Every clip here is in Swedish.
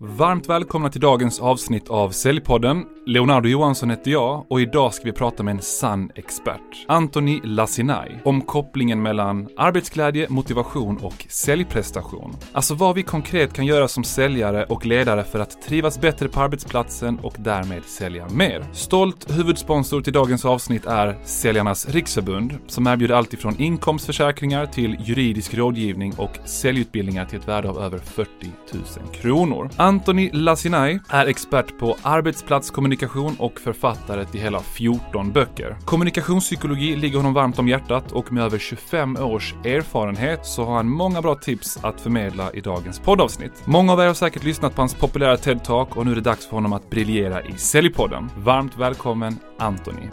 Varmt välkomna till dagens avsnitt av Säljpodden. Leonardo Johansson heter jag och idag ska vi prata med en sann expert, Anthony Lassinai, om kopplingen mellan arbetsglädje, motivation och säljprestation. Alltså vad vi konkret kan göra som säljare och ledare för att trivas bättre på arbetsplatsen och därmed sälja mer. Stolt huvudsponsor till dagens avsnitt är Säljarnas Riksförbund, som erbjuder allt ifrån inkomstförsäkringar till juridisk rådgivning och säljutbildningar till ett värde av över 40 000 kronor. Anthony Lassinai är expert på arbetsplatskommunikation och författare till hela 14 böcker. Kommunikationspsykologi ligger honom varmt om hjärtat och med över 25 års erfarenhet så har han många bra tips att förmedla i dagens poddavsnitt. Många av er har säkert lyssnat på hans populära TED-talk och nu är det dags för honom att briljera i Säljpodden. Varmt välkommen Anthony.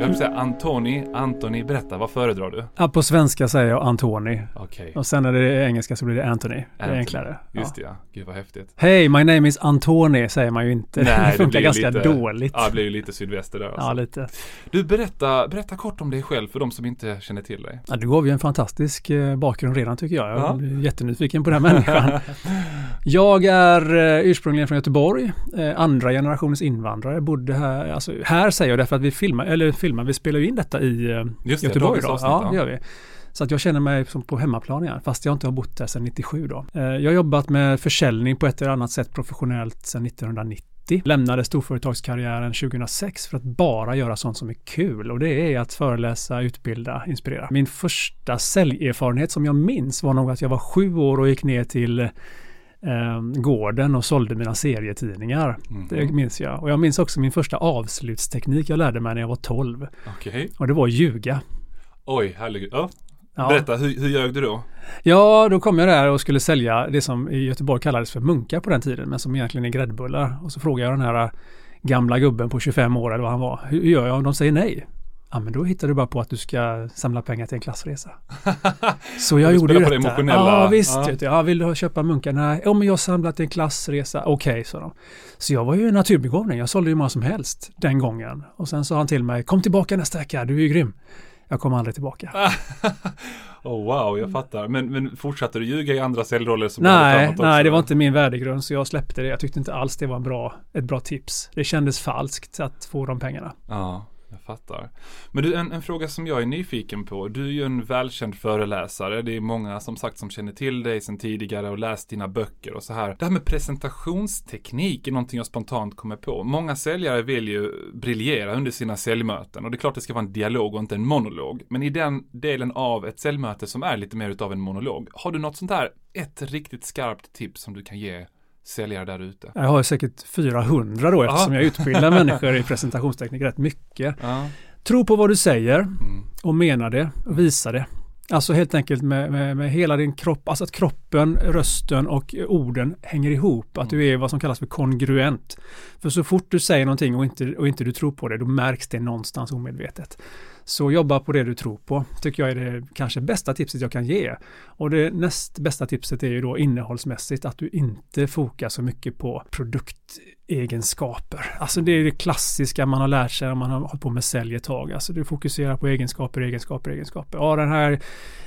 Jag vill säga Antoni, Antoni, berätta, vad föredrar du? Ja, på svenska säger jag Antoni. Okej. Och sen när det är engelska så blir det Anthony. Det är Anthony. enklare. Just det, ja. Gud vad häftigt. Hej, my name is Antoni säger man ju inte. det funkar ganska lite, dåligt. Ja, det blir ju lite sydväster där alltså. Ja, lite. Du, berätta, berätta kort om dig själv för de som inte känner till dig. Ja, du gav ju en fantastisk eh, bakgrund redan tycker jag. Jag Ja. blir jättenyfiken på den här människan. jag är eh, ursprungligen från Göteborg, eh, andra generationens invandrare. Bodde här, alltså här säger jag därför att vi filmar, eller filmar, vi spelar ju in detta i eh, Just det, Göteborg avsnitt, ja, ja. det gör vi. Så att jag känner mig som på hemmaplan igen, fast jag inte har bott där sedan 97 då. Eh, Jag har jobbat med försäljning på ett eller annat sätt professionellt sedan 1990. Lämnade storföretagskarriären 2006 för att bara göra sånt som är kul och det är att föreläsa, utbilda, inspirera. Min första säljerfarenhet som jag minns var nog att jag var sju år och gick ner till eh, gården och sålde mina serietidningar. Mhm. Det minns jag. Och jag minns också min första avslutsteknik jag lärde mig när jag var 12. Okej. Och det var att ljuga. Oj, herregud. Ja. Ja. Berätta, hur, hur ljög du då? Ja, då kom jag där och skulle sälja det som i Göteborg kallades för munkar på den tiden, men som egentligen är gräddbullar. Och så frågade jag den här gamla gubben på 25 år eller vad han var. Hur gör jag om de säger nej? Ja, men då hittar du bara på att du ska samla pengar till en klassresa. Så jag gjorde ju på det detta. emotionella. Ja, visst. Ja. Ja, vill du köpa munkar? Nej, ja, men jag har samlat till en klassresa. Okej, sa de. Så jag var ju en naturbegåvning. Jag sålde ju vad som helst den gången. Och sen sa han till mig, kom tillbaka nästa vecka, du är ju grym. Jag kom aldrig tillbaka. oh, wow, jag fattar. Men, men fortsatte du ljuga i andra säljroller som Nej, nej, det var inte min värdegrund så jag släppte det. Jag tyckte inte alls det var en bra, ett bra tips. Det kändes falskt att få de pengarna. Ja, jag fattar. Men du, en, en fråga som jag är nyfiken på. Du är ju en välkänd föreläsare. Det är många som sagt som känner till dig sedan tidigare och läst dina böcker och så här. Det här med presentationsteknik är någonting jag spontant kommer på. Många säljare vill ju briljera under sina säljmöten och det är klart det ska vara en dialog och inte en monolog. Men i den delen av ett säljmöte som är lite mer utav en monolog, har du något sånt där, ett riktigt skarpt tips som du kan ge säljare där ute? Jag har säkert 400 då eftersom Ja. jag utbildar människor i presentationsteknik rätt mycket. Ja. Tro på vad du säger Mm. och mena det och visa det. Alltså helt enkelt med, med, med hela din kropp, alltså att kroppen, rösten och orden hänger ihop. Att du är vad som kallas för kongruent. För så fort du säger någonting och inte, och inte du tror på det, då märks det någonstans omedvetet. Så jobba på det du tror på, tycker jag är det kanske bästa tipset jag kan ge. Och det näst bästa tipset är ju då innehållsmässigt, att du inte fokar så mycket på produktegenskaper. Alltså det är det klassiska man har lärt sig när man har hållit på med sälj ett tag. Alltså du fokuserar på egenskaper, egenskaper, egenskaper. Ja, den här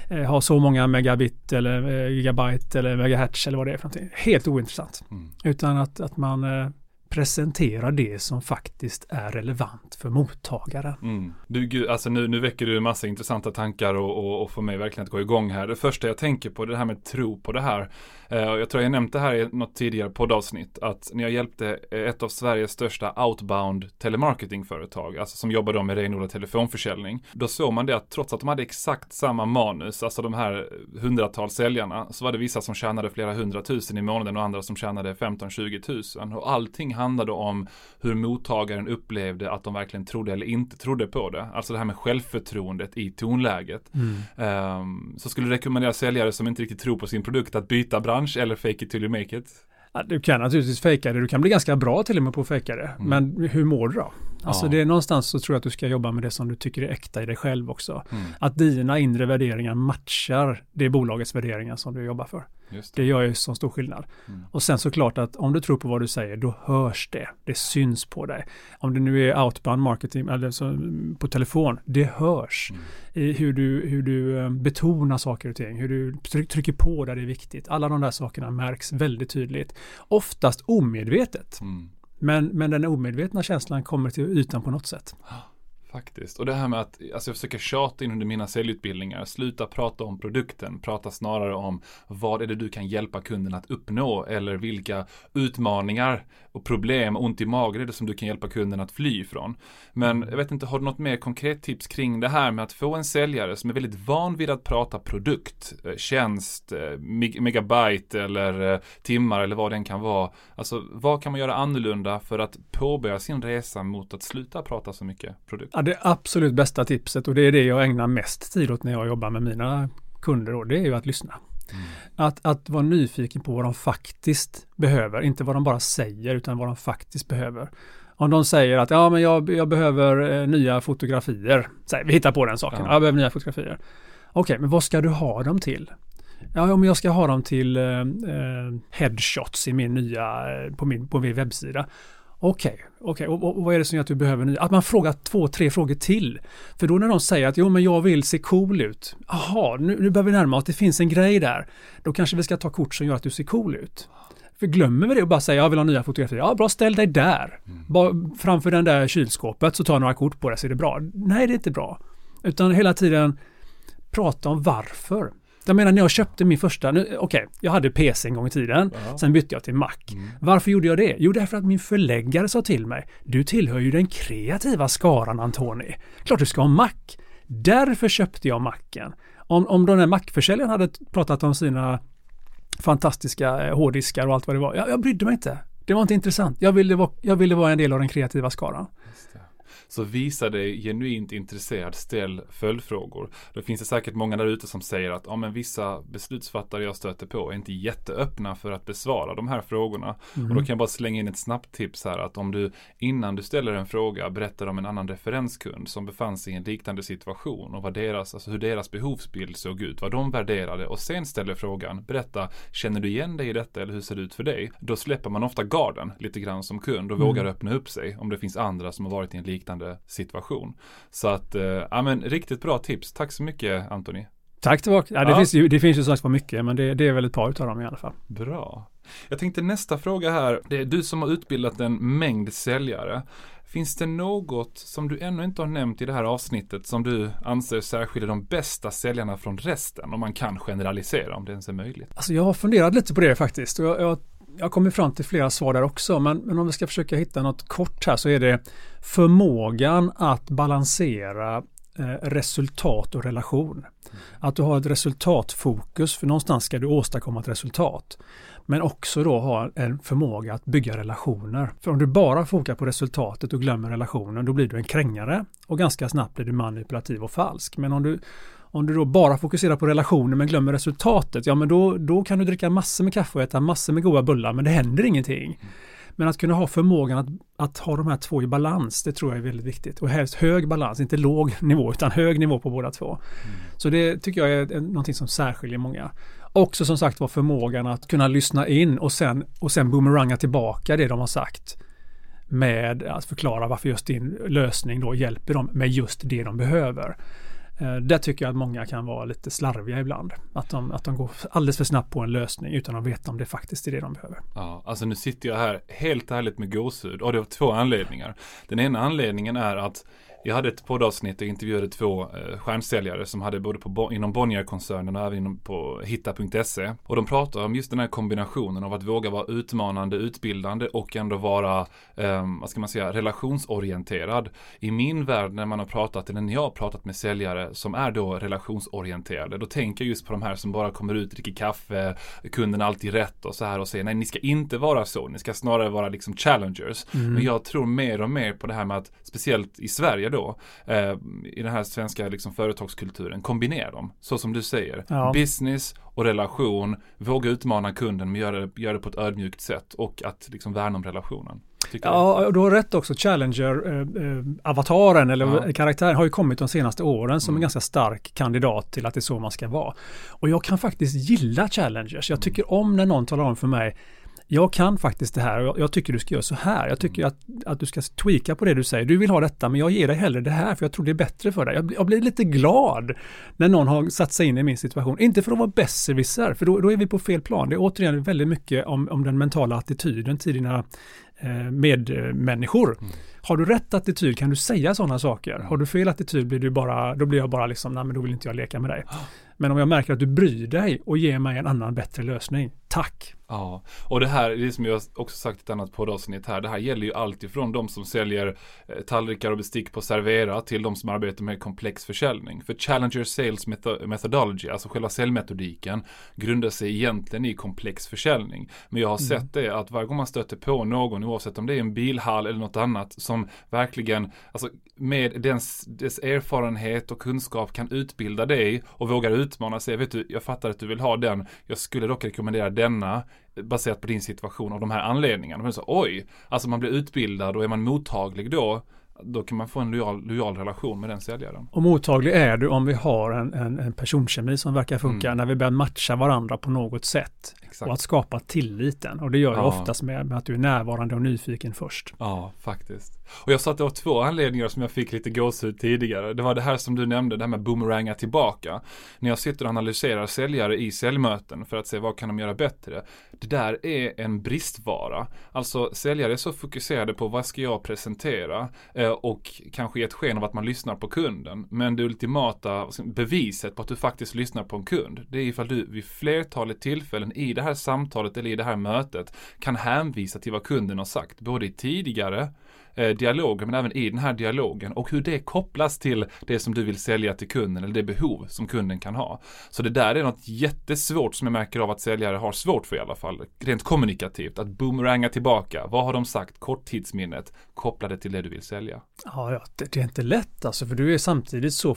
eh, har så många megabit eller eh, gigabyte eller megahertz eller vad det är för någonting. Helt ointressant. Mm. Utan att, att man eh, presentera det som faktiskt är relevant för mottagaren. Mm. Du, gud, alltså nu, nu väcker du en massa intressanta tankar och, och, och får mig verkligen att gå igång här. Det första jag tänker på är det här med tro på det här. Eh, jag tror jag nämnt det här i något tidigare poddavsnitt. Att när jag hjälpte ett av Sveriges största outbound telemarketingföretag, alltså som jobbar då med renodlad telefonförsäljning. Då såg man det att trots att de hade exakt samma manus, alltså de här hundratals säljarna, så var det vissa som tjänade flera hundratusen i månaden och andra som tjänade 15-20 tusen. Och allting handlade om hur mottagaren upplevde att de verkligen trodde eller inte trodde på det. Alltså det här med självförtroendet i tonläget. Ehm, så skulle du rekommendera säljare som inte riktigt tror på sin produkt att byta bransch eller fake it till you make it? Ja, Du kan naturligtvis fejka det, du kan bli ganska bra till och med på att fejka det. Men hur mår du då? Alltså Ja. det är någonstans så tror jag att du ska jobba med det som du tycker är äkta i dig själv också. Mm. Att dina inre värderingar matchar det bolagets värderingar som du jobbar för. Det. det gör ju så stor skillnad. Mm. Och sen såklart att om du tror på vad du säger, då hörs det. Det syns på dig. Om det nu är outbound marketing eller så, på telefon, det hörs. Mm. I hur du, hur du eh, betonar saker och ting, hur du trycker på där det är viktigt. Alla de där sakerna märks väldigt tydligt. Oftast omedvetet. Mm. Men, men den omedvetna känslan kommer till ytan på något sätt. Faktiskt. Och det här med att alltså jag försöker tjata in under mina säljutbildningar. Sluta prata om produkten. Prata snarare om vad är det du kan hjälpa kunden att uppnå. Eller vilka utmaningar och problem, ont i magen är det som du kan hjälpa kunden att fly ifrån. Men jag vet inte, har du något mer konkret tips kring det här med att få en säljare som är väldigt van vid att prata produkt, eh, tjänst, eh, megabyte eller eh, timmar eller vad den kan vara. Alltså vad kan man göra annorlunda för att påbörja sin resa mot att sluta prata så mycket produkt? Ja, det absolut bästa tipset och det är det jag ägnar mest tid åt när jag jobbar med mina kunder och det är ju att lyssna. Mm. Att, att vara nyfiken på vad de faktiskt behöver, inte vad de bara säger utan vad de faktiskt behöver. Om de säger att ja, men jag, jag behöver eh, nya fotografier, Säg, vi hittar på den saken, ja. jag behöver nya fotografier. Okej, okay, men vad ska du ha dem till? Ja, om jag ska ha dem till eh, eh headshots i min nya, eh, på min, på min webbsida. Okej, okay, okej. Okay. Och, och, vad är det som gör att du behöver nya? Att man frågar två, tre frågor till. För då när de säger att jo, men jag vill se cool ut. Jaha, nu, nu börjar vi närma oss. Det finns en grej där. Då kanske vi ska ta kort som gör att du ser cool ut. För glömmer vi det och bara säger jag vill ha nya fotografier. Ja, bra, ställ dig där. Mm. Bara framför den där kylskåpet så tar jag några kort på det så är det bra. Nej, det är inte bra. Utan hela tiden prata om varför. Jag menar när jag köpte min första, okej, okay, jag hade PC en gång i tiden, ja. sen bytte jag till Mac. Mm. Varför gjorde jag det? Jo, därför att min förläggare sa till mig, du tillhör ju den kreativa skaran Antoni. Klart du ska ha Mac. Därför köpte jag Macen. Om, om den här Mac-försäljaren hade pratat om sina fantastiska eh, hårddiskar och allt vad det var, jag, jag brydde mig inte. Det var inte intressant. Jag ville, vara, jag ville vara en del av den kreativa skaran. Så visa dig genuint intresserad, ställ följdfrågor. Då finns det säkert många där ute som säger att ja, men vissa beslutsfattare jag stöter på är inte jätteöppna för att besvara de här frågorna. Mm. Och då kan jag bara slänga in ett snabbt tips här att om du innan du ställer en fråga berättar om en annan referenskund som befann sig i en liknande situation och vad deras, alltså hur deras behovsbild såg ut, vad de värderade och sen ställer frågan, berätta, känner du igen dig i detta eller hur ser det ut för dig? Då släpper man ofta garden lite grann som kund och mm. vågar öppna upp sig om det finns andra som har varit i en liknande liknande situation. Så att, eh, ja men riktigt bra tips. Tack så mycket Antoni. Tack tillbaka. Ja, det, ja. Finns ju, det finns ju sagt mycket, men det, det, är väl ett par utav dem i alla fall. Bra. Jag tänkte nästa fråga här. Det är du som har utbildat en mängd säljare. Finns det något som du ännu inte har nämnt i det här avsnittet som du anser särskiljer de bästa säljarna från resten? Om man kan generalisera, om det ens är möjligt. Alltså jag har funderat lite på det faktiskt. Jag, jag jag kommer fram till flera svar där också, men, men, om vi ska försöka hitta något kort här så är det förmågan att balansera eh, resultat och relation. Mm. Att du har ett resultatfokus, för någonstans ska du åstadkomma ett resultat. Men också då ha en förmåga att bygga relationer. För om du bara fokar på resultatet och glömmer relationen, då blir du en krängare och ganska snabbt blir du manipulativ och falsk. Men om du om du då bara fokuserar på relationen men glömmer resultatet, ja men då, då kan du dricka massor med kaffe och äta massor med goda bullar men det händer ingenting. Men att kunna ha förmågan att, att ha de här två i balans, det tror jag är väldigt viktigt. Och helst hög balans, inte låg nivå utan hög nivå på båda två. Mm. Så det tycker jag är någonting som särskiljer många. Också som sagt var förmågan att kunna lyssna in och sen, och sen boomeranga tillbaka det de har sagt med att förklara varför just din lösning då hjälper dem med just det de behöver. Eh, där tycker jag att många kan vara lite slarviga ibland. Att de, att de går alldeles för snabbt på en lösning utan att veta om det faktiskt är det de behöver. Ja, alltså nu sitter jag här helt ärligt med gåshud och det har två anledningar. Den ena anledningen är att jag hade ett poddavsnitt och intervjuade två eh, stjärnsäljare som hade både på, inom Bonnier-koncernen och även inom på hitta.se. Och de pratar om just den här kombinationen av att våga vara utmanande, utbildande och ändå vara, eh, vad ska man säga, relationsorienterad. I min värld när man har pratat, eller när jag har pratat med säljare som är då relationsorienterade, då tänker jag just på de här som bara kommer ut, dricker kaffe, kunden alltid rätt och så här och säger nej, ni ska inte vara så, ni ska snarare vara liksom challengers. Mm. Men jag tror mer och mer på det här med att, speciellt i Sverige då, eh, i den här svenska liksom, företagskulturen, kombinera dem. Så som du säger, ja. business och relation, våga utmana kunden men göra det, gör det på ett ödmjukt sätt och att liksom värna om relationen. ja, du har rätt också. Challenger-avataren eh, eller ja. karaktären har ju kommit de senaste åren som mm. en ganska stark kandidat till att det är så man ska vara. Och jag kan faktiskt gilla Challengers. Jag tycker om när någon talar om för mig jag kan faktiskt det här och jag tycker du ska göra så här. Jag tycker att, att du ska tweaka på det du säger. Du vill ha detta men jag ger dig hellre det här för jag tror det är bättre för dig. Jag, jag blir lite glad när någon har satt sig in i min situation. Inte för att vara besserwisser, för då, då är vi på fel plan. Det är återigen väldigt mycket om, om den mentala attityden till dina eh, medmänniskor. Mm. Har du rätt attityd kan du säga sådana saker. Har du fel attityd blir du bara, då blir jag bara liksom, nej men då vill inte jag leka med dig. Men om jag märker att du bryr dig och ger mig en annan bättre lösning, tack. Ja, och det här, det som jag också sagt i ett annat poddavsnitt här, det här gäller ju alltifrån de som säljer eh, tallrikar och bestick på Servera till de som arbetar med komplex försäljning. För Challenger Sales Methodology, alltså själva säljmetodiken, grundar sig egentligen i komplex försäljning. Men jag har mm. sett det att varje gång man stöter på någon, oavsett om det är en bilhall eller något annat, som verkligen, alltså med dess, dess erfarenhet och kunskap kan utbilda dig och vågar utmana sig. Vet du, jag fattar att du vill ha den. Jag skulle dock rekommendera denna baserat på din situation och de här anledningarna. Men så, oj, alltså man blir utbildad och är man mottaglig då då kan man få en lojal, lojal relation med den säljaren. Och mottaglig är du om vi har en, en, en personkemi som verkar funka mm. när vi börjar matcha varandra på något sätt. Exakt. Och att skapa tilliten. Och det gör ja. oftast med, med, att du är närvarande och nyfiken först. Ja, faktiskt. Och jag sa att det var två anledningar som jag fick lite gåshud tidigare. Det var det här som du nämnde, det här med boomeranga tillbaka. När jag sitter och analyserar säljare i säljmöten för att se vad kan de göra bättre. Det där är en bristvara. Alltså säljare är så fokuserade på vad ska jag presentera eh, och kanske ge ett sken av att man lyssnar på kunden. Men det ultimata beviset på att du faktiskt lyssnar på en kund, det är ifall du vid flertalet tillfällen i det här samtalet eller i det här mötet kan hänvisa till vad kunden har sagt, både i tidigare eh, dialogen men även i den här dialogen och hur det kopplas till det som du vill sälja till kunden eller det behov som kunden kan ha. Så det där är något jättesvårt som jag märker av att säljare har svårt för i alla fall, rent kommunikativt, att boomeranga tillbaka. Vad har de sagt? Korttidsminnet, koppla det till det du vill sälja. Ja, ja det, är inte lätt alltså, för du är samtidigt så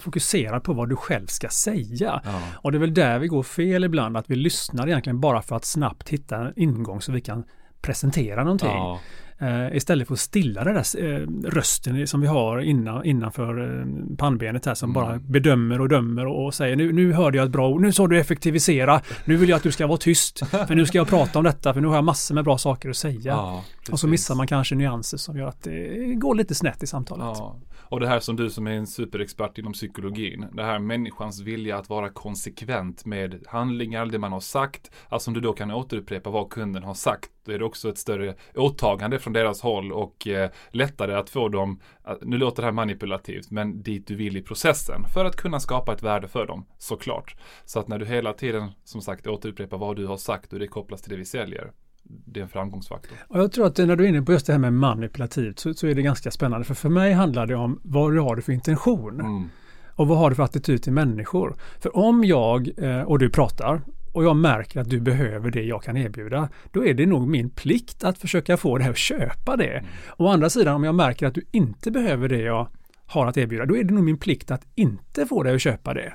fokuserad på vad du själv ska säga. Ja. Och det är väl där vi går fel ibland, att vi lyssnar egentligen bara för att snabbt hitta en ingång så vi kan presentera någonting. Ja. Uh, istället för att stilla den där uh, rösten som vi har innan, innanför uh, pannbenet här som mm. bara bedömer och dömer och, och, säger nu, nu hörde jag ett bra ord, nu sa du effektivisera, nu vill jag att du ska vara tyst, för nu ska jag prata om detta, för nu har jag massor med bra saker att säga. Ja, och så missar man kanske nyanser som gör att det går lite snett i samtalet. Ja. Och det här som du som är en superexpert inom psykologin, det här människans vilja att vara konsekvent med handlingar, det man har sagt, alltså om du då kan återupprepa vad kunden har sagt, då är det också ett större åtagande från deras håll och eh, lättare att få dem, eh, nu låter det här manipulativt, men dit du vill i processen för att kunna skapa ett värde för dem, såklart. Så att när du hela tiden, som sagt, återupprepar vad du har sagt och det kopplas till det vi säljer, det är en framgångsfaktor. Och jag tror att när du är inne på just det här med manipulativt så, så är det ganska spännande. För för mig handlar det om vad du har för intention. Mm. Och vad har du för attityd till människor? För om jag eh, och du pratar och jag märker att du behöver det jag kan erbjuda, då är det nog min plikt att försöka få dig att köpa det. Mm. Å andra sidan, om jag märker att du inte behöver det jag har att erbjuda, då är det nog min plikt att inte få dig att köpa det.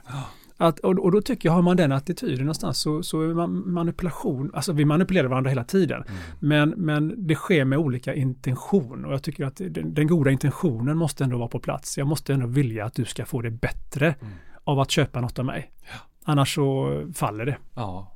Att, och, och, då tycker jag, har man den attityden någonstans så, så är man manipulation, alltså vi manipulerar varandra hela tiden. Mm. Men, men det sker med olika intention och jag tycker att den, den, goda intentionen måste ändå vara på plats. Jag måste ändå vilja att du ska få det bättre mm. av att köpa något av mig. Ja. Annars så faller det. Ja.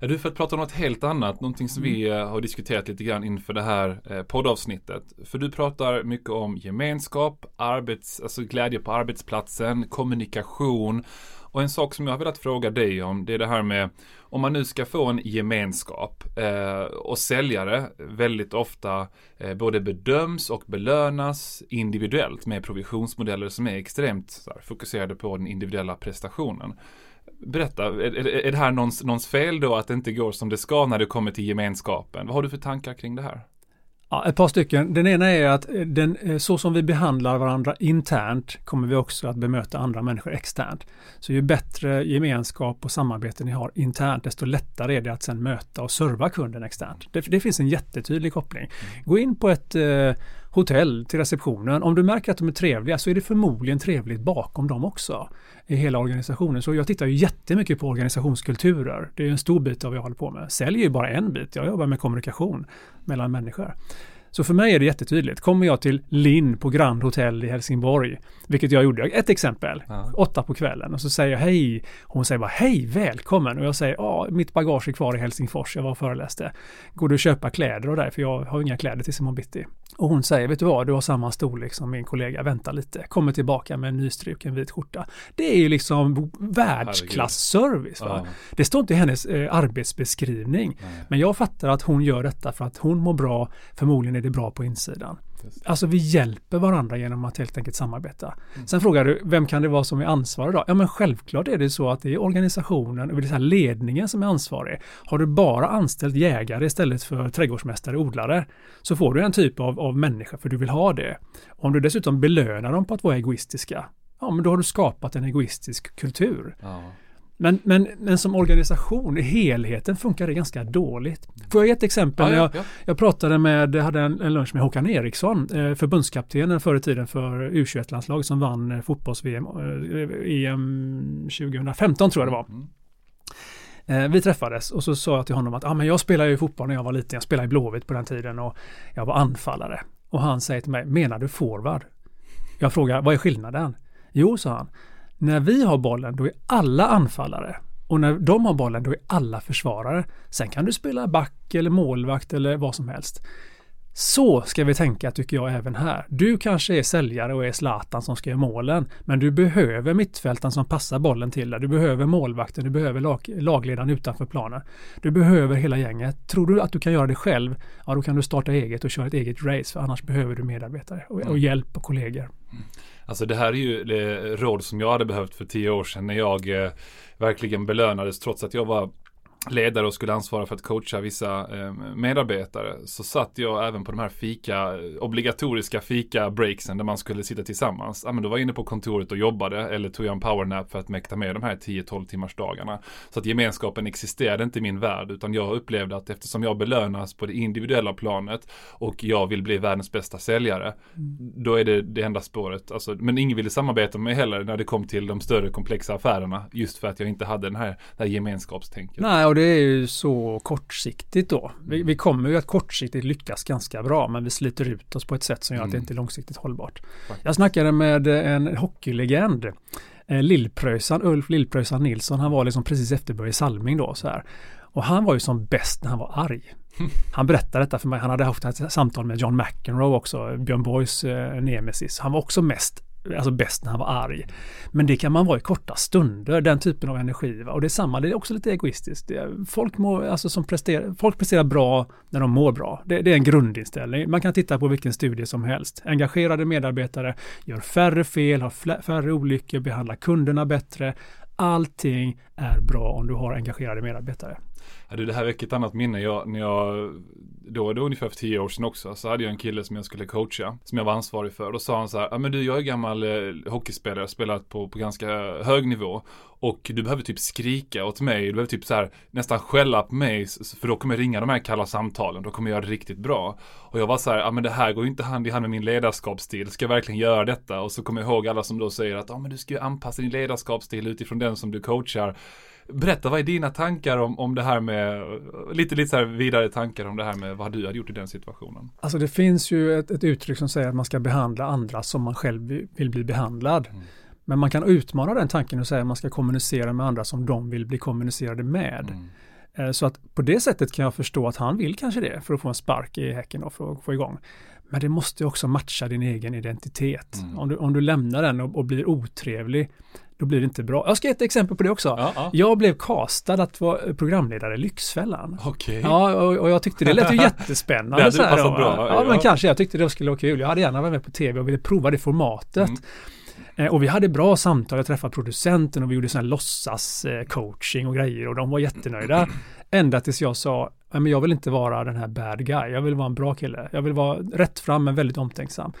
Du, för att prata om något helt annat, någonting som mm. vi eh, har diskuterat lite grann inför det här eh, poddavsnittet. För du pratar mycket om gemenskap, arbets, alltså glädje på arbetsplatsen, kommunikation och en sak som jag har velat fråga dig om, det är det här med om man nu ska få en gemenskap eh, och säljare väldigt ofta eh, både bedöms och belönas individuellt med provisionsmodeller som är extremt här, fokuserade på den individuella prestationen. Berätta, är, är, det här någons, någons fel då att det inte går som det ska när det kommer till gemenskapen? Vad har du för tankar kring det här? Ja, ett par stycken. Den ena är att den, eh, så som vi behandlar varandra internt kommer vi också att bemöta andra människor externt. Så ju bättre gemenskap och samarbete ni har internt, desto lättare är det att sen möta och serva kunden externt. Det, det finns en jättetydlig koppling. Mm. Gå in på ett eh, hotell till receptionen. Om du märker att de är trevliga så är det förmodligen trevligt bakom dem också i hela organisationen. Så jag tittar ju jättemycket på organisationskulturer. Det är en stor bit av vad jag håller på med. Sälj är ju bara en bit. Jag jobbar med kommunikation mellan människor. Så för mig är det jättetydligt. Kommer jag till Linn på Grand Hotel i Helsingborg, vilket jag gjorde, ett exempel, Ja. åtta på kvällen och så säger jag hej. Hon säger bara hej, välkommen och jag säger ja, mitt bagage är kvar i Helsingfors, jag var och föreläste. Går du att köpa kläder och där, för jag har inga kläder till imorgon bitti. Och hon säger, vet du vad, du har samma storlek som min kollega, vänta lite, kommer tillbaka med en nystruken vit skjorta. Det är ju liksom världsklassservice. Ja. Det står inte i hennes eh, arbetsbeskrivning. Nej. Men jag fattar att hon gör detta för att hon mår bra, förmodligen är det bra på insidan. Alltså vi hjälper varandra genom att helt enkelt samarbeta. Mm. Sen frågar du, vem kan det vara som är ansvarig då? Ja men självklart är det så att det är organisationen, och det är ledningen som är ansvarig. Har du bara anställt jägare istället för trädgårdsmästare och odlare så får du en typ av, av människa för du vill ha det. Om du dessutom belönar dem på att vara egoistiska, ja men då har du skapat en egoistisk kultur. Ja. Men, men, men som organisation, helheten funkar det ganska dåligt. Får jag ge ett exempel? Ja, När ja, jag, ja. jag pratade med, hade en, en lunch med Håkan Eriksson, eh, förbundskaptenen förr i tiden för U21-landslaget som vann eh, fotbolls-VM, eh, EM 2015 tror jag det var. Mm. Eh, vi träffades och så sa jag till honom att ah, men jag spelade ju fotboll när jag var liten, jag spelade i Blåvitt på den tiden och jag var anfallare. Och han säger till mig, menar du forward? Jag frågar, vad är skillnaden? Jo, sa han, när vi har bollen då är alla anfallare och när de har bollen då är alla försvarare. Sen kan du spela back eller målvakt eller vad som helst. Så ska vi tänka tycker jag även här. Du kanske är säljare och är Zlatan som ska göra målen. Men du behöver mittfältaren som passar bollen till dig. Du behöver målvakten, du behöver lag, lagledaren utanför planen. Du behöver hela gänget. Tror du att du kan göra det själv, ja då kan du starta eget och köra ett eget race. För annars behöver du medarbetare och, och hjälp och kollegor. Alltså det här är ju det råd som jag hade behövt för tio år sedan när jag eh, verkligen belönades trots att jag var ledare och skulle ansvara för att coacha vissa eh, medarbetare så satt jag även på de här fika, obligatoriska fika-breaksen där man skulle sitta tillsammans. Ja men då var jag inne på kontoret och jobbade eller tog jag en powernap för att mäkta med de här 10-12 timmars dagarna. Så att gemenskapen existerade inte i min värld utan jag upplevde att eftersom jag belönas på det individuella planet och jag vill bli världens bästa säljare då är det det enda spåret. Alltså, men ingen ville samarbeta med mig heller när det kom till de större komplexa affärerna just för att jag inte hade den här, det här gemenskapstänket. Nej, och det är ju så kortsiktigt då. Vi, vi kommer ju att kortsiktigt lyckas ganska bra, men vi sliter ut oss på ett sätt som gör att det Mm. inte är långsiktigt hållbart. Jag snackade med en hockeylegend, eh, Lillpröjsan, Ulf Lillpröjsan Nilsson. Han var liksom precis efter Börje Salming då så här. Och han var ju som bäst när han var arg. Han berättade detta för mig. Han hade haft ett samtal med John McEnroe också, Björn Borgs eh, nemesis. Han var också mest Alltså bäst när han var arg. Men det kan man vara i korta stunder, den typen av energi. Va? Och det är samma, det är också lite egoistiskt. Folk, mår, alltså som presterar, folk presterar bra när de mår bra. Det, det är en grundinställning. Man kan titta på vilken studie som helst. Engagerade medarbetare gör färre fel, har färre olyckor, behandlar kunderna bättre. Allting är bra om du har engagerade medarbetare. Ja, det här väcker ett annat minne. Jag, när jag, då, då ungefär för tio år sedan också, så hade jag en kille som jag skulle coacha, som jag var ansvarig för. Då sa han så här, ja men du, jag är gammal eh, hockeyspelare, jag har spelat på, på ganska hög nivå. Och du behöver typ skrika åt mig, du behöver typ så här nästan skälla på mig, för då kommer jag ringa de här kalla samtalen, då kommer jag göra det riktigt bra. Och jag var så här, ja men det här går ju inte hand i hand med min ledarskapsstil, ska jag verkligen göra detta? Och så kommer jag ihåg alla som då säger att, ja men du ska ju anpassa din ledarskapsstil utifrån den som du coachar. Berätta, vad är dina tankar om, om det här med, lite, lite så vidare tankar om det här med vad du hade gjort i den situationen? Alltså det finns ju ett, ett uttryck som säger att man ska behandla andra som man själv vill- bli behandlad. Mm. Men man kan utmana den tanken och säga att man ska kommunicera med andra som de vill bli kommunicerade med. Mm. Eh, Så att på det sättet kan jag förstå att han vill kanske det för att få en spark i häcken och för att få igång. Men det måste också matcha din egen identitet. Mm. Om, du, om du lämnar den och, och blir otrevlig, då blir det inte bra. Jag ska ge ett exempel på det också. Ja, ja. Jag blev castad att vara programledare i Lyxfällan. Okej. Ja, och, och jag tyckte det lät ju jättespännande. Det hade så här passat bra, Ja, ja. men kanske. Jag tyckte det skulle vara kul. Jag hade gärna varit med på tv och ville prova det formatet. Mm. Eh, Och vi hade bra samtal. Jag träffade producenten och vi gjorde sån här låtsas eh, coaching och grejer och de var jättenöjda. Ända tills jag sa, "Nej, men jag vill inte vara den här bad guy. Jag vill vara en bra kille. Jag vill vara rätt fram men väldigt omtänksam.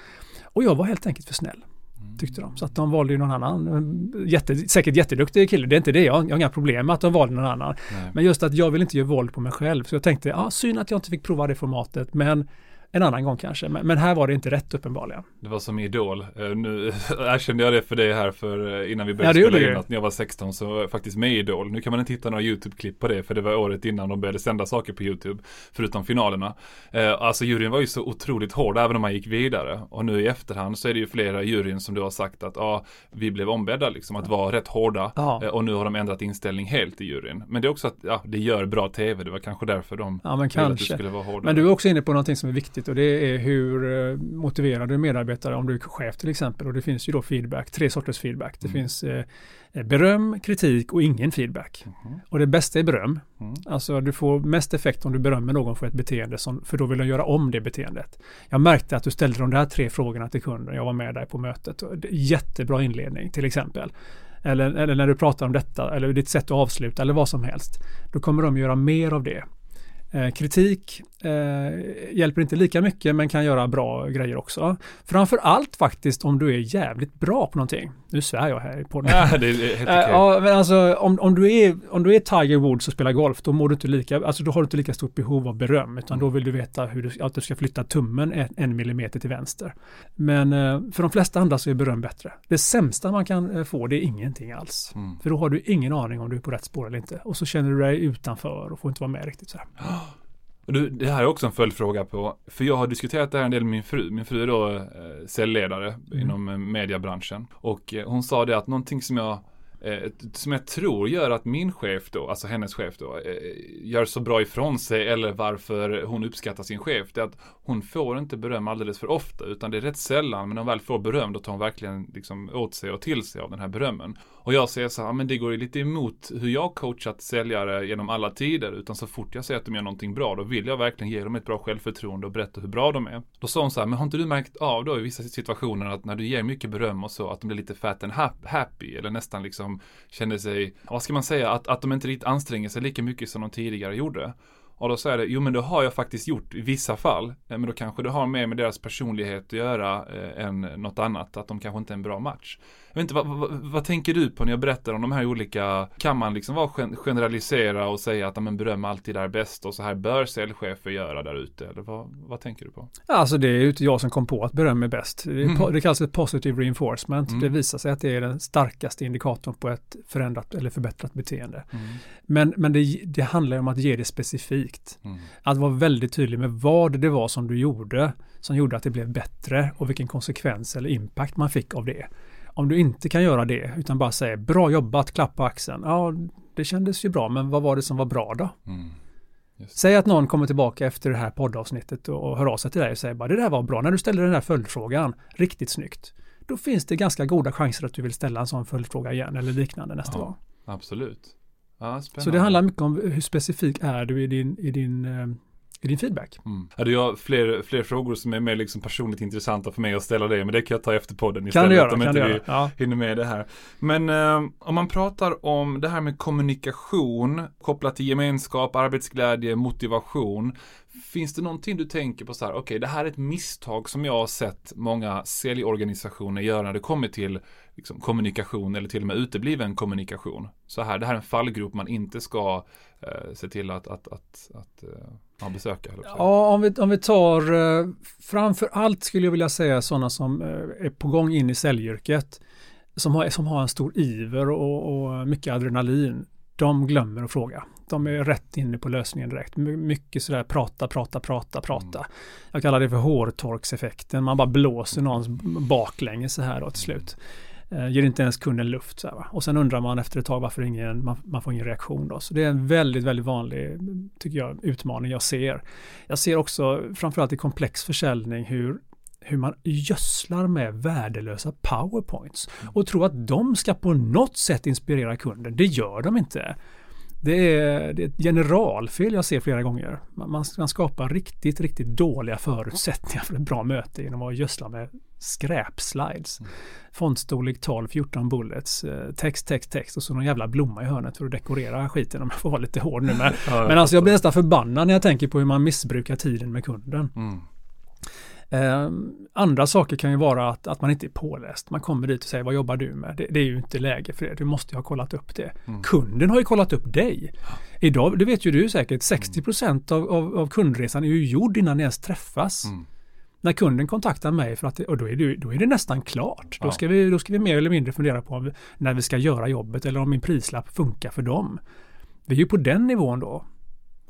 Och jag var helt enkelt för snäll, tyckte de. Så att de valde ju någon annan. Jätte, säkert jätteduktig kille, det är inte det. Jag, jag har inga problem med att de valde någon annan. Nej. Men just att jag vill inte göra våld på mig själv. Så jag tänkte, ja, synd att jag inte fick prova det formatet, men en annan gång kanske. Men, men, här var det inte rätt uppenbarligen. Det var som Idol. Uh, nu erkände jag det för dig här för uh, innan vi började ja, spela in att när jag var 16 så var jag faktiskt med i Idol. Nu kan man inte hitta några YouTube-klipp på det för det var året innan de började sända saker på YouTube. Förutom finalerna. Uh, alltså juryn var ju så otroligt hård även om man gick vidare. Och nu i efterhand så är det ju flera juryn som du har sagt att ja, vi blev ombedda liksom att vara rätt hårda. Ja. och nu har de ändrat inställning helt i juryn. Men det är också att ja, det gör bra tv. Det var kanske därför de ja, men kanske. att det skulle vara hårdare. Men du är också inne på någonting som är viktigt och det är hur eh, motiverade medarbetare, om du är chef till exempel, och det finns ju då feedback, tre sorters feedback. Det mm. finns eh, eh, beröm, kritik och ingen feedback. Mm. Och det bästa är beröm. Mm. Alltså du får mest effekt om du berömmer någon för ett beteende, som, för då vill de göra om det beteendet. Jag märkte att du ställde de där tre frågorna till kunden, jag var med där på mötet. Jättebra inledning till exempel. Eller, eller när du pratar om detta, eller ditt sätt att avsluta, eller vad som helst. Då kommer de göra mer av det. Eh, kritik eh, hjälper inte lika mycket men kan göra bra grejer också. Framför allt faktiskt om du är jävligt bra på någonting. Nu svär jag här i podden. Ja, det är helt okay. ja, men alltså om, om, du är, om du är Tiger Woods och spelar golf, då mår du inte lika, alltså då har du inte lika stort behov av beröm, utan då vill du veta hur du, att du ska flytta tummen en, en millimeter till vänster. Men eh, för de flesta andra så är beröm bättre. Det sämsta man kan eh, få, det är ingenting alls. Mm. För då har du ingen aning om du är på rätt spår eller inte. Och så känner du dig utanför och får inte vara med riktigt så här. Du, det här är också en följdfråga på, för jag har diskuterat det här en del med min fru. Min fru är då eh, säljledare mm. inom eh, mediebranschen. Och eh, hon sa det att någonting som jag eh, som jag tror gör att min chef då, alltså hennes chef då, eh, gör så bra ifrån sig eller varför hon uppskattar sin chef. Det är att hon får inte beröm alldeles för ofta utan det är rätt sällan men när hon väl får beröm då tar hon verkligen liksom åt sig och till sig av den här berömmen. Och jag säger så här, men det går ju lite emot hur jag coachat säljare genom alla tider. Utan så fort jag säger att de gör någonting bra, då vill jag verkligen ge dem ett bra självförtroende och berätta hur bra de är. Då sa hon så här, men har inte du märkt av då i vissa situationer att när du ger mycket beröm och så, att de blir lite fat and happy, eller nästan liksom känner sig, vad ska man säga, att, att de inte riktigt anstränger sig lika mycket som de tidigare gjorde. Och då säger det, jo men det har jag faktiskt gjort i vissa fall. Eh, men då kanske det har mer med deras personlighet att göra eh, än något annat. Att de kanske inte är en bra match. Jag vet inte, vad, vad, vad, tänker du på när jag berättar om de här olika, kan man liksom vara generalisera och säga att men beröm alltid är bäst och så här bör säljchefer göra där ute? Eller vad, vad tänker du på? Alltså det är ju inte jag som kom på att beröm är bäst. Det, mm. det kallas ett positive reinforcement. Mm. Det visar sig att det är den starkaste indikatorn på ett förändrat eller förbättrat beteende. Mm. Men, men det, det handlar om att ge det specifikt. Mm. Att vara väldigt tydlig med vad det var som du gjorde som gjorde att det blev bättre och vilken konsekvens eller impact man fick av det. Om du inte kan göra det utan bara säger bra jobbat, klapp på axeln. Ja, det kändes ju bra, men vad var det som var bra då? Mm. Säg att någon kommer tillbaka efter det här poddavsnittet och hör av sig till dig och säger bara det där var bra när du ställde den där följdfrågan, riktigt snyggt. Då finns det ganska goda chanser att du vill ställa en sån följdfråga igen eller liknande nästa ja, gång. Absolut. Ja, så det handlar mycket om hur specifik är du i din, i din eh, i din feedback. Mm. Hade jag fler, fler frågor som är mer liksom personligt intressanta för mig att ställa dig, men det kan jag ta efter podden istället. Kan du göra, om kan inte du vi ja. hinner med det här. Men eh, om man pratar om det här med kommunikation kopplat till gemenskap, arbetsglädje, motivation. Finns det någonting du tänker på så här, okej okay, det här är ett misstag som jag har sett många säljorganisationer göra när det kommer till liksom, kommunikation eller till och med utebliven kommunikation. Så här, det här är en fallgrop man inte ska eh, se till att, att, att, att eh, besöka. Ja, om vi, om vi tar eh, framför allt skulle jag vilja säga sådana som eh, är på gång in i säljyrket. Som har, som har en stor iver och, och mycket adrenalin. De glömmer att fråga. De är rätt inne på lösningen direkt. Mycket sådär prata, prata, prata, prata. Mm. Jag kallar det för hårtorkseffekten. Man bara blåser någons baklänges så här då till slut. Eh, ger inte ens kunden luft. Så här, Och sen undrar man efter ett tag varför ingen, man, man, får ingen reaktion. Då. Så det är en väldigt, väldigt vanlig, tycker jag, utmaning jag ser. Jag ser också, framförallt i komplex försäljning, hur hur man gödslar med värdelösa powerpoints och tror att de ska på något sätt inspirera kunden. Det gör de inte. Det är, det är ett generalfel jag ser flera gånger. Man, man skapar riktigt, riktigt dåliga förutsättningar för ett bra möte genom att gödsla med skräpslides. Mm. Fontstorlek 12, 14 bullets, eh, text, text, text och så någon jävla blomma i hörnet för att dekorera skiten om jag får vara lite hård nu. Men, ja, men alltså jag blir nästan förbannad när jag tänker på hur man missbrukar tiden med kunden. Mm. Eh, andra saker kan ju vara att, att man inte är påläst. Man kommer dit och säger vad jobbar du med? Det, det är ju inte läge för det. Du måste ju ha kollat upp det. Mm. Kunden har ju kollat upp dig. Idag, det vet ju du säkert, 60 procent av, av, av, kundresan är ju gjord innan ni ens träffas. Mm. När kunden kontaktar mig för att och då är det, då är det nästan klart. Ja. Då, ska vi, då ska vi mer eller mindre fundera på när vi ska göra jobbet eller om min prislapp funkar för dem. Vi är ju på den nivån då.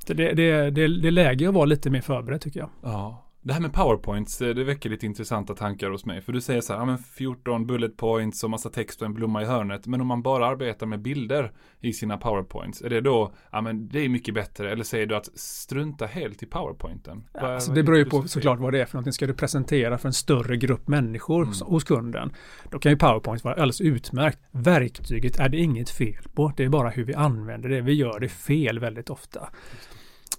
Det, det, det, det, är läge att vara lite mer förberedd tycker jag. Ja, det här med powerpoints, eh, det väcker lite intressanta tankar hos mig. För du säger så här, ja men 14 bullet points och massa text och en blomma i hörnet. Men om man bara arbetar med bilder i sina powerpoints, är det då, ja men det är mycket bättre. Eller säger du att strunta helt i powerpointen? Ja, alltså det beror ju på såklart vad det är för någonting. Ska du presentera för en större grupp människor mm. hos kunden, då kan ju powerpoint vara alldeles utmärkt. Verktyget är det inget fel på, det är bara hur vi använder det. Vi gör det fel väldigt ofta.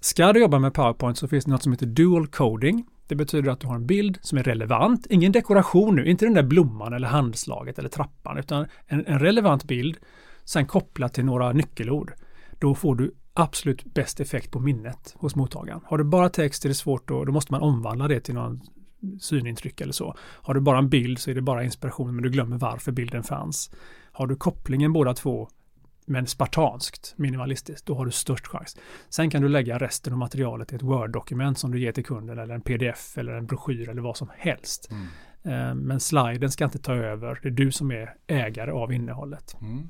Ska du jobba med PowerPoint så finns det något som heter dual coding. Det betyder att du har en bild som är relevant, ingen dekoration nu, inte den där blomman eller handslaget eller trappan, utan en, en relevant bild, sen kopplat till några nyckelord. Då får du absolut bäst effekt på minnet hos mottagaren. Har du bara text är det svårt då, då måste man omvandla det till någon synintryck eller så. Har du bara en bild så är det bara inspiration men du glömmer varför bilden fanns. Har du kopplingen båda två men spartanskt, minimalistiskt, då har du störst chans. Sen kan du lägga resten av materialet i ett Word-dokument som du ger till kunden eller en pdf eller en broschyr eller vad som helst. Mm. Eh, men sliden ska inte ta över, det är du som är ägare av innehållet. Mm.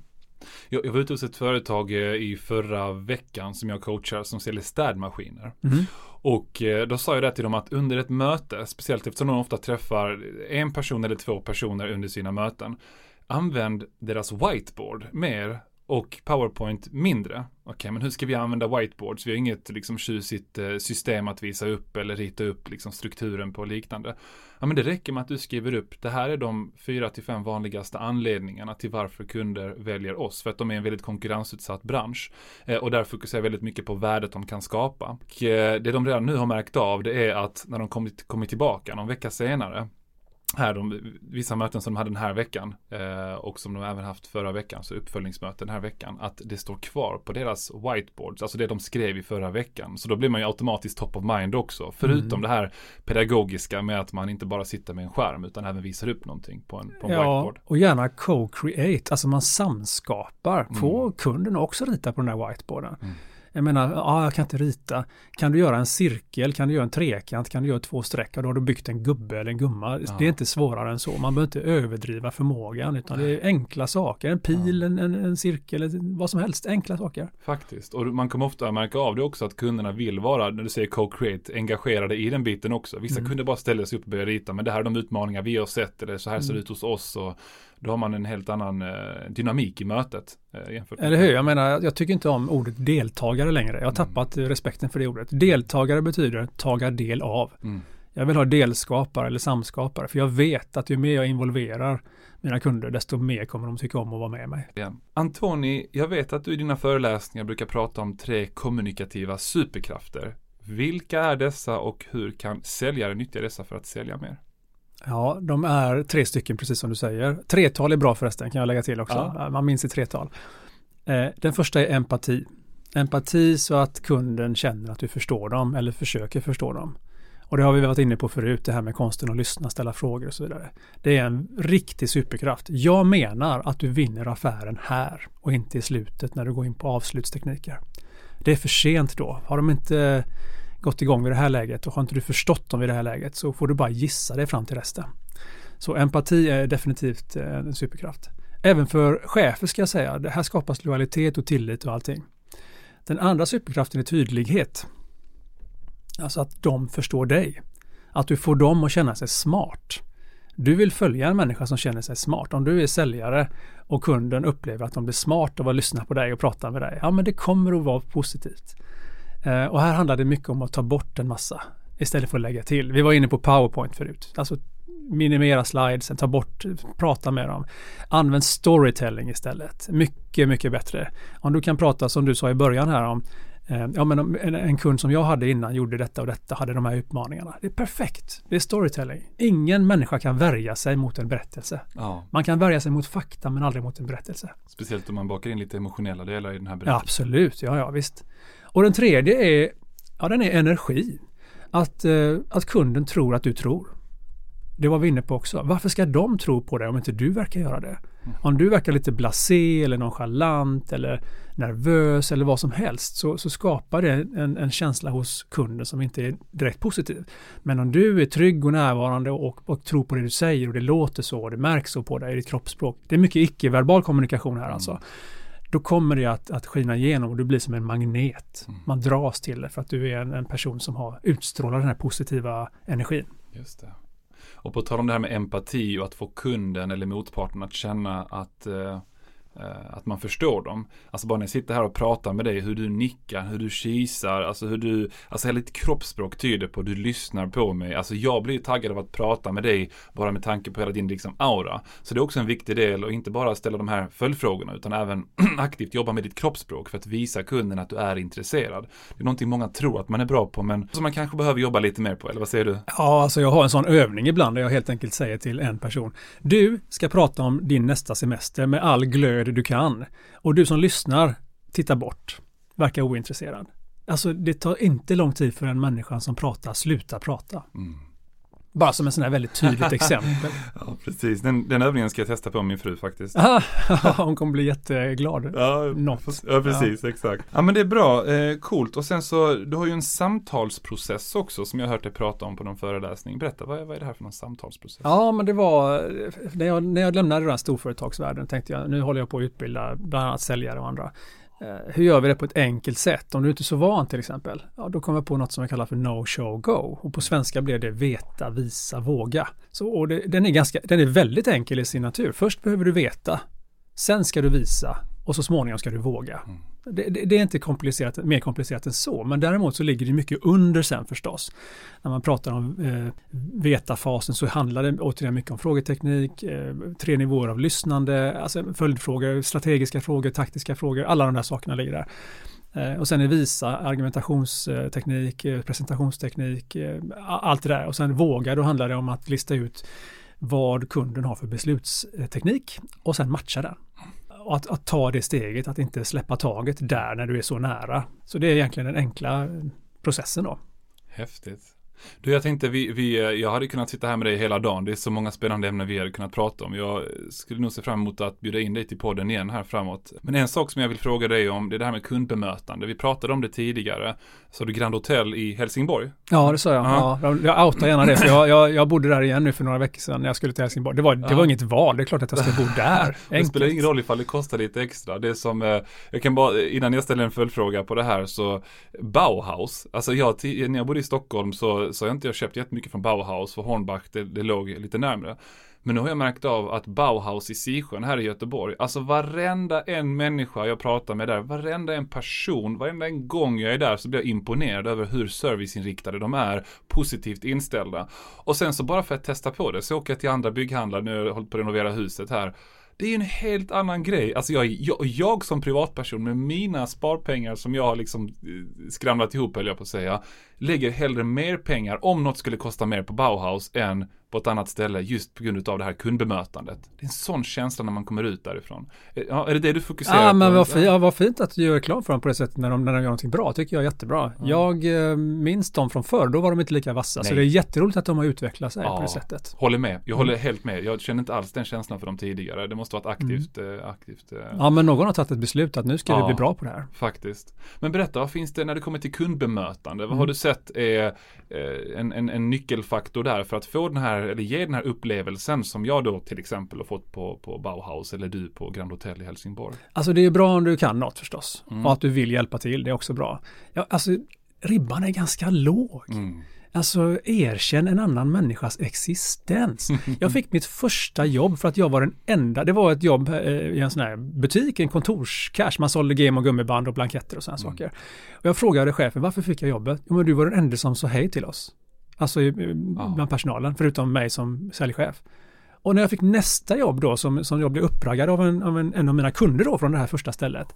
Jag, var ute hos ett företag eh, i förra veckan som jag coachar som säljer städmaskiner. Mm. Och eh, då sa jag det till dem att under ett möte, speciellt eftersom de ofta träffar en person eller två personer under sina möten, använd deras whiteboard mer och PowerPoint mindre. Okej, okay, men hur ska vi använda whiteboards? Vi har inget liksom tjusigt eh, system att visa upp eller rita upp liksom strukturen på och liknande. Ja, men det räcker med att du skriver upp. Det här är de fyra till fem vanligaste anledningarna till varför kunder väljer oss. För att de är en väldigt konkurrensutsatt bransch. Eh, och där fokuserar väldigt mycket på värdet de kan skapa. Och, eh, det de redan nu har märkt av det är att när de kommit, kommit tillbaka någon vecka senare här, de, vissa möten som de hade den här veckan eh, och som de även haft förra veckan, så uppföljningsmöten den här veckan, att det står kvar på deras whiteboards, alltså det de skrev i förra veckan. Så då blir man ju automatiskt top of mind också, förutom mm. det här pedagogiska med att man inte bara sitter med en skärm utan även visar upp någonting på en, på en ja, whiteboard. och gärna co-create, alltså man samskapar, få mm. kunden också rita på den här whiteboarden. Mm. Jag menar, ja, jag kan inte rita. Kan du göra en cirkel, kan du göra en trekant, kan du göra två streck då har du byggt en gubbe eller en gumma. Ja. Det är inte svårare än så. Man behöver inte överdriva förmågan utan det är enkla saker. En pil, ja. en, en, en, cirkel, vad som helst. Enkla saker. Faktiskt. Och man kommer ofta märka av det också att kunderna vill vara, när du säger co-create, engagerade i den biten också. Vissa mm. kunder bara ställer sig upp och börjar rita, men det här är de utmaningar vi har sett, eller så här ser det mm. ut hos oss. Och då har man en helt annan eh, dynamik i mötet. Eh, Eller hur? Jag menar, jag tycker inte om ordet deltagare längre. Jag har mm. tappat respekten för det ordet. Deltagare betyder taga del av. Mm. Jag vill ha delskapare eller samskapare, för jag vet att ju mer jag involverar mina kunder, desto mer kommer de tycka om att vara med mig. Ja. Antoni, jag vet att du i dina föreläsningar brukar prata om tre kommunikativa superkrafter. Vilka är dessa och hur kan säljare nyttja dessa för att sälja mer? Ja, de är tre stycken precis som du säger. Tretal är bra förresten, kan jag lägga till också. Ja. Man minns i tretal. Eh, den första är empati. Empati så att kunden känner att du förstår dem eller försöker förstå dem. Och det har vi varit inne på förut, det här med konsten att lyssna, ställa frågor och så vidare. Det är en riktig superkraft. Jag menar att du vinner affären här och inte i slutet när du går in på avslutstekniker. Det är för sent då. Har de inte gått igång vid det här läget och har inte du förstått dem vid det här läget så får du bara gissa dig fram till resten. Så empati är definitivt eh, en superkraft. Även för chefer ska jag säga, det här skapas lojalitet och tillit och allting. Den andra superkraften är tydlighet. Alltså att de förstår dig. Att du får dem att känna sig smart. Du vill följa en människa som känner sig smart. Om du är säljare och kunden upplever att de blir smart av att lyssna på dig och prata med dig, ja men det kommer att vara positivt. Eh, och här handlar det mycket om att ta bort en massa istället för att lägga till. Vi var inne på PowerPoint förut. Alltså minimera slidesen, ta bort, prata med dem. Använd storytelling istället. Mycket, mycket bättre. Om du kan prata som du sa i början här om eh, Ja men en, en, kund som jag hade innan gjorde detta och detta, hade de här utmaningarna. Det är perfekt. Det är storytelling. Ingen människa kan värja sig mot en berättelse. Ja. Man kan värja sig mot fakta men aldrig mot en berättelse. Speciellt om man bakar in lite emotionella delar i den här berättelsen. Ja, absolut, ja ja visst. Och den tredje är, ja den är energi. Att, eh, att kunden tror att du tror. det var vi inne på också. Varför ska de tro på det om inte du verkar göra det? Om du verkar lite blasé eller nonchalant eller nervös eller vad som helst så, så skapar det en, en, känsla hos kunden som inte är direkt positiv. Men om du är trygg och närvarande och, och tror på det du säger och det låter så och det märks så på dig i ditt kroppsspråk. Det är mycket icke-verbal kommunikation här alltså. Då kommer det att, att skina igenom och du blir som en magnet. Man dras till det för att du är en, en person som har utstrålar den här positiva energin. Just det. Och på tal om det här med empati och att få kunden eller motparten att känna att Eh, Eh, att man förstår dem. Alltså bara när jag sitter här och pratar med dig, hur du nickar, hur du kisar, alltså hur du, alltså hela ditt kroppsspråk tyder på att du lyssnar på mig. Alltså jag blir taggad av att prata med dig bara med tanke på hela din liksom aura. Så det är också en viktig del och inte bara ställa de här följdfrågorna utan även aktivt jobba med ditt kroppsspråk för att visa kunden att du är intresserad. Det är någonting många tror att man är bra på men som man kanske behöver jobba lite mer på, eller vad säger du? Ja, alltså jag har en sån övning ibland där jag helt enkelt säger till en person, du ska prata om din nästa semester med all glöd det du kan. Och du som lyssnar, tittar bort. Verkar ointresserad. Alltså det tar inte lång tid för en människa som pratar slutar prata. Mm. Bara som en sån här väldigt tydligt exempel. ja, precis. Den, den övningen ska jag testa på min fru faktiskt. hon kommer bli jätteglad. Ja, Något. ja precis, ja. exakt. Ja, men det är bra. Eh, coolt. Och sen så, du har ju en samtalsprocess också som jag hört dig prata om på någon föreläsning. Berätta, vad, vad är det här för någon samtalsprocess? Ja, men det var, när jag, när jag lämnade den här storföretagsvärlden tänkte jag, nu håller jag på att utbilda bland annat säljare och andra. Eh, hur gör vi det på ett enkelt sätt? Om du inte är så van till exempel, ja, då kommer jag på något som jag kallar för no show go. Och på svenska blir det veta, visa, våga. Så, och det, den, är ganska, den är väldigt enkel i sin natur. Först behöver du veta, sen ska du visa och så småningom ska du våga. Mm. Det, det, det, är inte komplicerat, mer komplicerat än så, men däremot så ligger det mycket under sen förstås. När man pratar om eh, veta-fasen så handlar det återigen mycket om frågeteknik, eh, tre nivåer av lyssnande, alltså följdfrågor, strategiska frågor, taktiska frågor, alla de där sakerna ligger där. Eh, och sen är visa, argumentationsteknik, eh, presentationsteknik, eh, allt det där. Och sen våga, då handlar det om att lista ut vad kunden har för beslutsteknik och sen matcha den att, att, ta det steget, att inte släppa taget där när du är så nära. Så det är egentligen den enkla processen då. Häftigt. Du, jag tänkte vi, vi, jag hade kunnat sitta här med dig hela dagen. Det är så många spännande ämnen vi hade kunnat prata om. Jag skulle nog se fram emot att bjuda in dig till podden igen här framåt. Men en sak som jag vill fråga dig om, det är det här med kundbemötande. Vi pratade om det tidigare. Så du Grand Hotel i Helsingborg? Ja, det sa jag. Ja. Ja, jag outar gärna det. För jag, jag, jag bodde där igen nu för några veckor sedan när jag skulle till Helsingborg. Det var, det var inget val. Det är klart att jag ska bo där. det spelar ingen roll ifall det kostar lite extra. Det är som, eh, jag kan bara, innan jag ställer en följdfråga på det här så Bauhaus, alltså jag, när jag bodde i Stockholm så, så har jag inte jag köpt jättemycket från Bauhaus för Hornbach, det, det låg lite närmre. Men nu har jag märkt av att Bauhaus i Sisjön här i Göteborg, alltså varenda en människa jag pratar med där, varenda en person, varenda en gång jag är där så blir jag imponerad över hur serviceinriktade de är, positivt inställda. Och sen så bara för att testa på det så åker jag till andra bygghandlare, nu har jag hållit på att renovera huset här det är en helt annan grej. Alltså jag, jag, jag som privatperson med mina sparpengar som jag har liksom eh, skramlat ihop höll jag på att säga, lägger hellre mer pengar om något skulle kosta mer på Bauhaus än på ett annat ställe just på grund av det här kundbemötandet. Det är en sån känsla när man kommer ut därifrån. Eh, ja, är det det du fokuserar ja, på? Men vad, fint, ja, vad fint att du gör reklam för dem på det sättet när de, när de gör någonting bra, tycker jag är jättebra. Ja. Jag eh, minns dem från förr, då var de inte lika vassa. Nej. Så det är jätteroligt att de har utvecklat sig ja, på det sättet. Håller med, jag håller mm. helt med. Jag känner inte alls den känslan för dem tidigare. Det måste vara ett aktivt, mm. aktivt äh... Ja, men någon har tagit ett beslut att nu ska vi bli bra på det här. Faktiskt. Men berätta, vad finns det när det kommer till kundbemötande? Vad mm. har du sett är en, en, en nyckelfaktor där för att få den här, eller ge den här upp upplevelsen som jag då till exempel har fått på, på Bauhaus eller du på Grand Hotel i Helsingborg? Alltså det är bra om du kan något förstås. Mm. Och att du vill hjälpa till, det är också bra. Ja, alltså ribban är ganska låg. Mm. Alltså erkänn en annan människas existens. Jag fick mitt första jobb för att jag var den enda, det var ett jobb eh, i en sån här butik, en kontorscash, man sålde game och gummiband och blanketter och sådana mm. saker. Och jag frågade chefen, varför fick jag jobbet? Jo men du var den enda som sa hej till oss. Alltså bland personalen, förutom mig som säljchef. Och när jag fick nästa jobb då, som, som jag blev uppraggad av, en, av en, en av mina kunder då från det här första stället.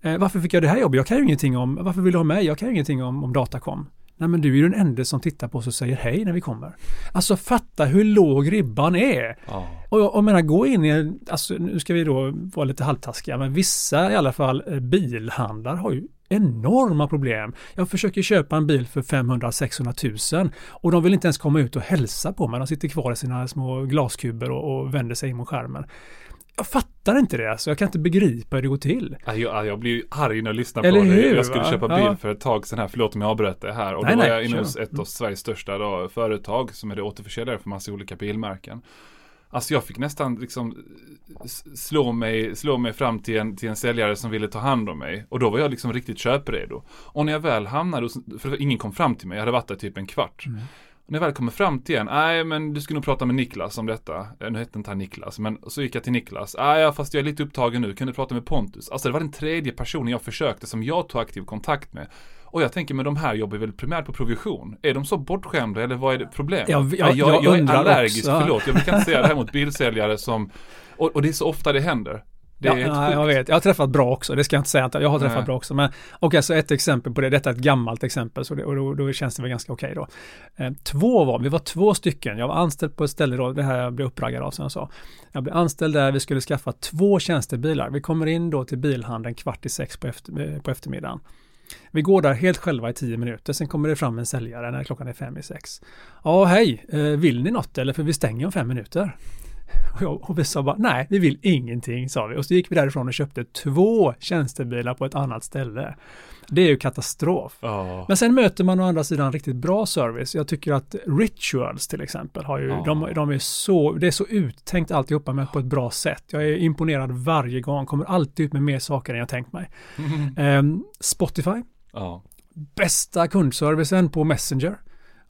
Eh, varför fick jag det här jobbet? Jag kan ju ingenting om, varför vill du ha mig? Jag kan ju ingenting om, om datakom. Nej men du är ju den enda som tittar på oss och säger hej när vi kommer. Alltså fatta hur låg ribban är. Ja. Och jag, och menar gå in i, alltså nu ska vi då vara lite halvtaskiga, men vissa i alla fall eh, bilhandlar har ju enorma problem. Jag försöker köpa en bil för 500-600 000 och de vill inte ens komma ut och hälsa på mig. De sitter kvar i sina små glaskuber och, och vänder sig in mot skärmen. Jag fattar inte det, alltså. jag kan inte begripa hur det går till. Jag, jag blir ju arg när jag lyssnar Eller på hur, det. Jag skulle va? köpa bil Ja. för ett tag sedan här, förlåt om jag avbröt det här. Och Nej, då var nej, jag inne hos ett av Sveriges största då, företag som är det återförsäljare för massa olika bilmärken. Alltså jag fick nästan liksom slå mig, slå mig fram till en, till en säljare som ville ta hand om mig. Och då var jag liksom riktigt köpredo. Och när jag väl hamnade hos, för ingen kom fram till mig, jag hade varit där typ en kvart. Mm. Och när jag väl kommer fram till en, nej men du ska nog prata med Niklas om detta. Eh, Nu hette inte han Niklas, men så gick jag till Niklas. Nej, fast jag är lite upptagen nu, kan du prata med Pontus? Alltså det var den tredje personen jag försökte som jag tog aktiv kontakt med. Och jag tänker, men de här jobbar väl primärt på provision? Är de så bortskämda eller vad är det problemet? Jag- jag- jag, jag jag är allergisk, också. förlåt, jag brukar inte säga det här mot bilsäljare som, och, och det är så ofta det händer. Det är ja, nej, jag vet, jag har träffat bra också, det ska jag inte säga att jag har träffat Nej. bra också. Men okej, så ett exempel på det, detta är ett gammalt exempel, så det, och då, då känns det väl ganska okej då. Eh, två var, vi var två stycken, jag var anställd på ett ställe då, det här jag blev uppraggad av som jag sa. Jag blev anställd där, vi skulle skaffa två tjänstebilar. Vi kommer in då till bilhandeln kvart i sex på, efter, eh, på eftermiddagen. Vi går där helt själva i tio minuter, sen kommer det fram en säljare när klockan är fem i sex. Ja, hej, eh, vill ni något eller? För vi stänger om fem minuter. Och, jag, och vi sa bara, nej, vi vill ingenting, sa vi. Och så gick vi därifrån och köpte två tjänstebilar på ett annat ställe. Det är ju katastrof. Ja. Men sen möter man å andra sidan riktigt bra service. Jag tycker att Rituals till exempel har ju, Ja. de, de är så, det är så uttänkt alltihopa men på ett bra sätt. Jag är imponerad varje gång, kommer alltid ut med mer saker än jag tänkt mig. Ehm, Spotify, ja. bästa kundservicen på Messenger.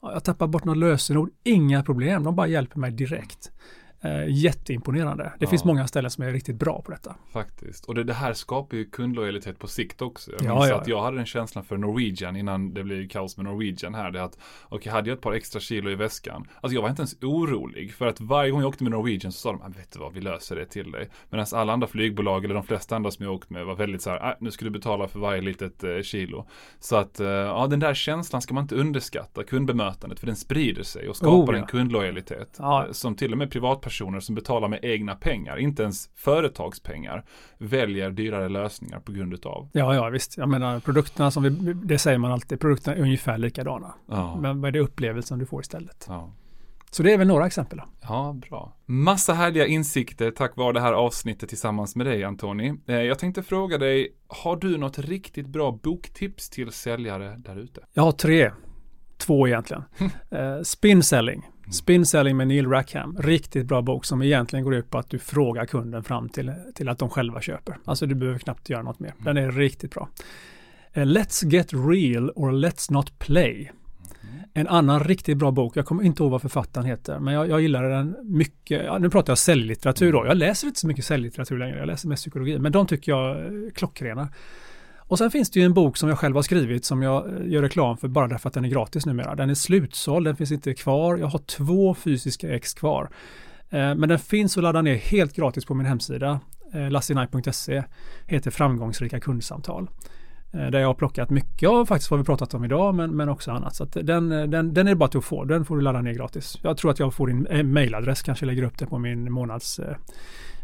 Ja, Jag tappar bort något lösenord, inga problem, de bara hjälper mig direkt. Eh, jätteimponerande. Det Ja. finns många ställen som är riktigt bra på detta. Faktiskt. Och det, det här skapar ju kundlojalitet på sikt också. Jag Ja, ja, att jag hade den känslan för Norwegian innan det blev kaos med Norwegian här. Det att, okej, hade jag ett par extra kilo i väskan. Alltså jag var inte ens orolig. För att varje gång jag åkte med Norwegian så sa de, "Ah, vet du vad, vi löser det till dig. Medan alla andra flygbolag, eller de flesta andra som jag åkt med, var väldigt så här, "Ah, nu ska du betala för varje litet eh, kilo. Så att, eh, ja, den där känslan ska man inte underskatta, kundbemötandet, för den sprider sig och skapar Oh, en kundlojalitet. Ja. Eh, Som till och med privatpersoner som betalar med egna pengar, inte ens företagspengar, väljer dyrare lösningar på grund utav. Ja, ja, visst. Jag menar produkterna som vi, det säger man alltid, produkterna är ungefär likadana. Ja, Men vad är det upplevelsen du får istället? ja. Så det är väl några exempel. Då. Ja, bra. Massa härliga insikter tack vare det här avsnittet tillsammans med dig Antoni. Eh, Jag tänkte fråga dig, har du något riktigt bra boktips till säljare där ute? Jag har tre, två egentligen. Eh, spin selling. Med Neil Rackham. Riktigt bra bok som egentligen går ut på att du frågar kunden fram till, till att de själva köper. Alltså du behöver knappt göra något mer. Den är riktigt bra. Eh, Let's get real or let's not play. En annan riktigt bra bok, jag kommer inte ihåg vad författaren heter, men jag, jag gillar den mycket. Ja, nu pratar jag säljlitteratur då. Jag läser inte så mycket säljlitteratur längre, jag läser mest psykologi, men de tycker jag är klockrena. Och sen finns det ju en bok som jag själv har skrivit som jag eh, gör reklam för bara därför att den är gratis numera. Den är slutsåld, den finns inte kvar. Jag har två fysiska ex kvar. Eh, men den finns att ladda ner helt gratis på min hemsida. Eh, lassinaj.se heter Framgångsrika kundsamtal. Där jag har plockat mycket av faktiskt vad vi pratat om idag men, men också annat. Så att den, den, den är bara till att få. Den får du ladda ner gratis. Jag tror att jag får din mailadress, kanske lägger upp det på min månads, eh,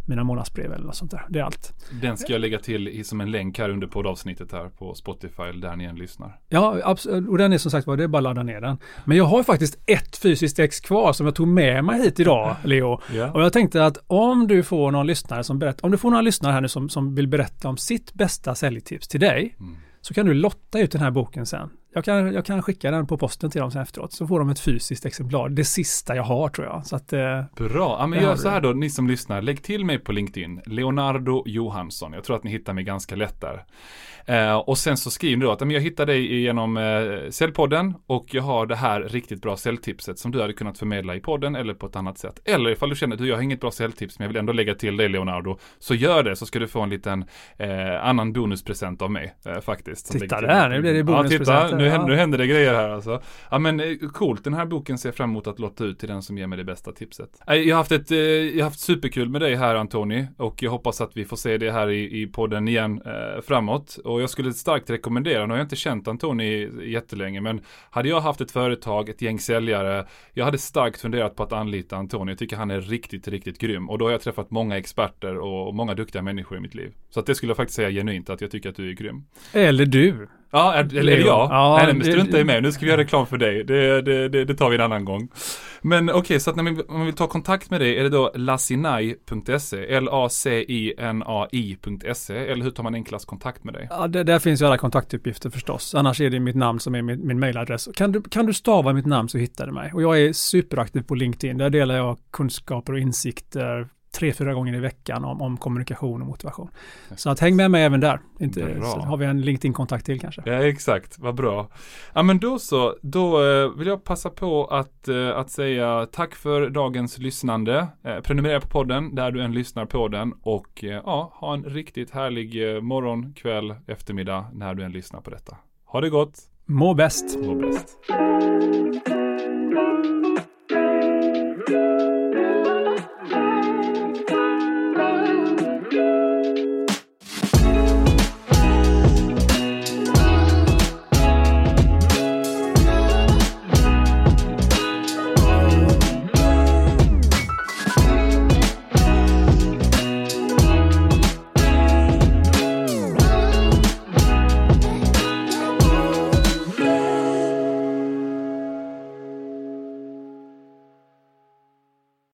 mina månadsbrev eller något sånt där. Det är allt. Den ska jag lägga till som en länk här under poddavsnittet här på Spotify där ni än lyssnar. Ja, absolut. Och den är som sagt var, det är bara att ladda ner den. Men jag har faktiskt ett fysiskt ex kvar som jag tog med mig hit idag, Leo. Ja. Och jag tänkte att om du får någon lyssnare som berättar, om du får några lyssnare här nu som, som vill berätta om sitt bästa säljtips till dig, Mm. så kan du lotta ut den här boken sen. Jag kan, jag kan skicka den på posten till dem sen efteråt, så får de ett fysiskt exemplar. Det sista jag har tror jag. Så att, eh, Bra, ja, men gör så här då, ni som lyssnar, lägg till mig på LinkedIn, Leonardo Johansson. Jag tror att ni hittar mig ganska lätt där. Eh, och sen så skriv då att "Ja, jag hittar dig genom eh, Säljpodden och jag har det här riktigt bra säljtipset som du hade kunnat förmedla i podden eller på ett annat sätt. Eller ifall du känner att du, jag har inget bra säljtips men jag vill ändå lägga till dig Leonardo, så gör det så ska du få en liten eh, annan bonuspresent av mig eh, faktiskt. Titta där, nu blir det Ja, bonuspresenter. titta, nu, ja. händer, nu händer det grejer här alltså. Ja men eh, coolt, den här boken ser jag fram emot att låta ut till den som ger mig det bästa tipset. Eh, Jag har haft, ett, eh, jag har haft superkul med dig här Antoni och jag hoppas att vi får se det här i, i podden igen eh, framåt. Och jag skulle starkt rekommendera, nu har jag inte känt Antoni jättelänge, men hade jag haft ett företag, ett gäng säljare, jag hade starkt funderat på att anlita Antoni. Jag tycker han är riktigt, riktigt grym. Och då har jag träffat många experter och, och många duktiga människor i mitt liv. Så att det skulle jag faktiskt säga genuint att jag tycker att du är grym. Eller du. Ja, eller Leo. jag? Ja, Nej, men strunta i mig. Nu ska vi göra reklam för dig. Det, det, det, det tar vi en annan gång. Men okej, så att när man, om man vill ta kontakt med dig, är det då lasinai.se? L-A-C-I-N-A-I.se? Eller hur tar man enklast kontakt med dig? Ja, det, där finns ju alla kontaktuppgifter förstås. Annars är det mitt namn som är min, min mailadress. Kan du, kan du stava mitt namn så hittar du mig. Och jag är superaktiv på LinkedIn. Där delar jag kunskaper och insikter tre, fyra gånger i veckan om, om kommunikation och motivation. Så att häng med mig även där. Inte, så har vi en LinkedIn-kontakt till kanske. Ja, exakt. Vad bra. Ja, men då så. Då eh, vill jag passa på att, eh, att säga tack för dagens lyssnande. Eh, prenumerera på podden där du än lyssnar på den och ja, ha en riktigt härlig morgon, kväll, eftermiddag när du än lyssnar på detta. Ha det gott. Må bäst! Må bäst.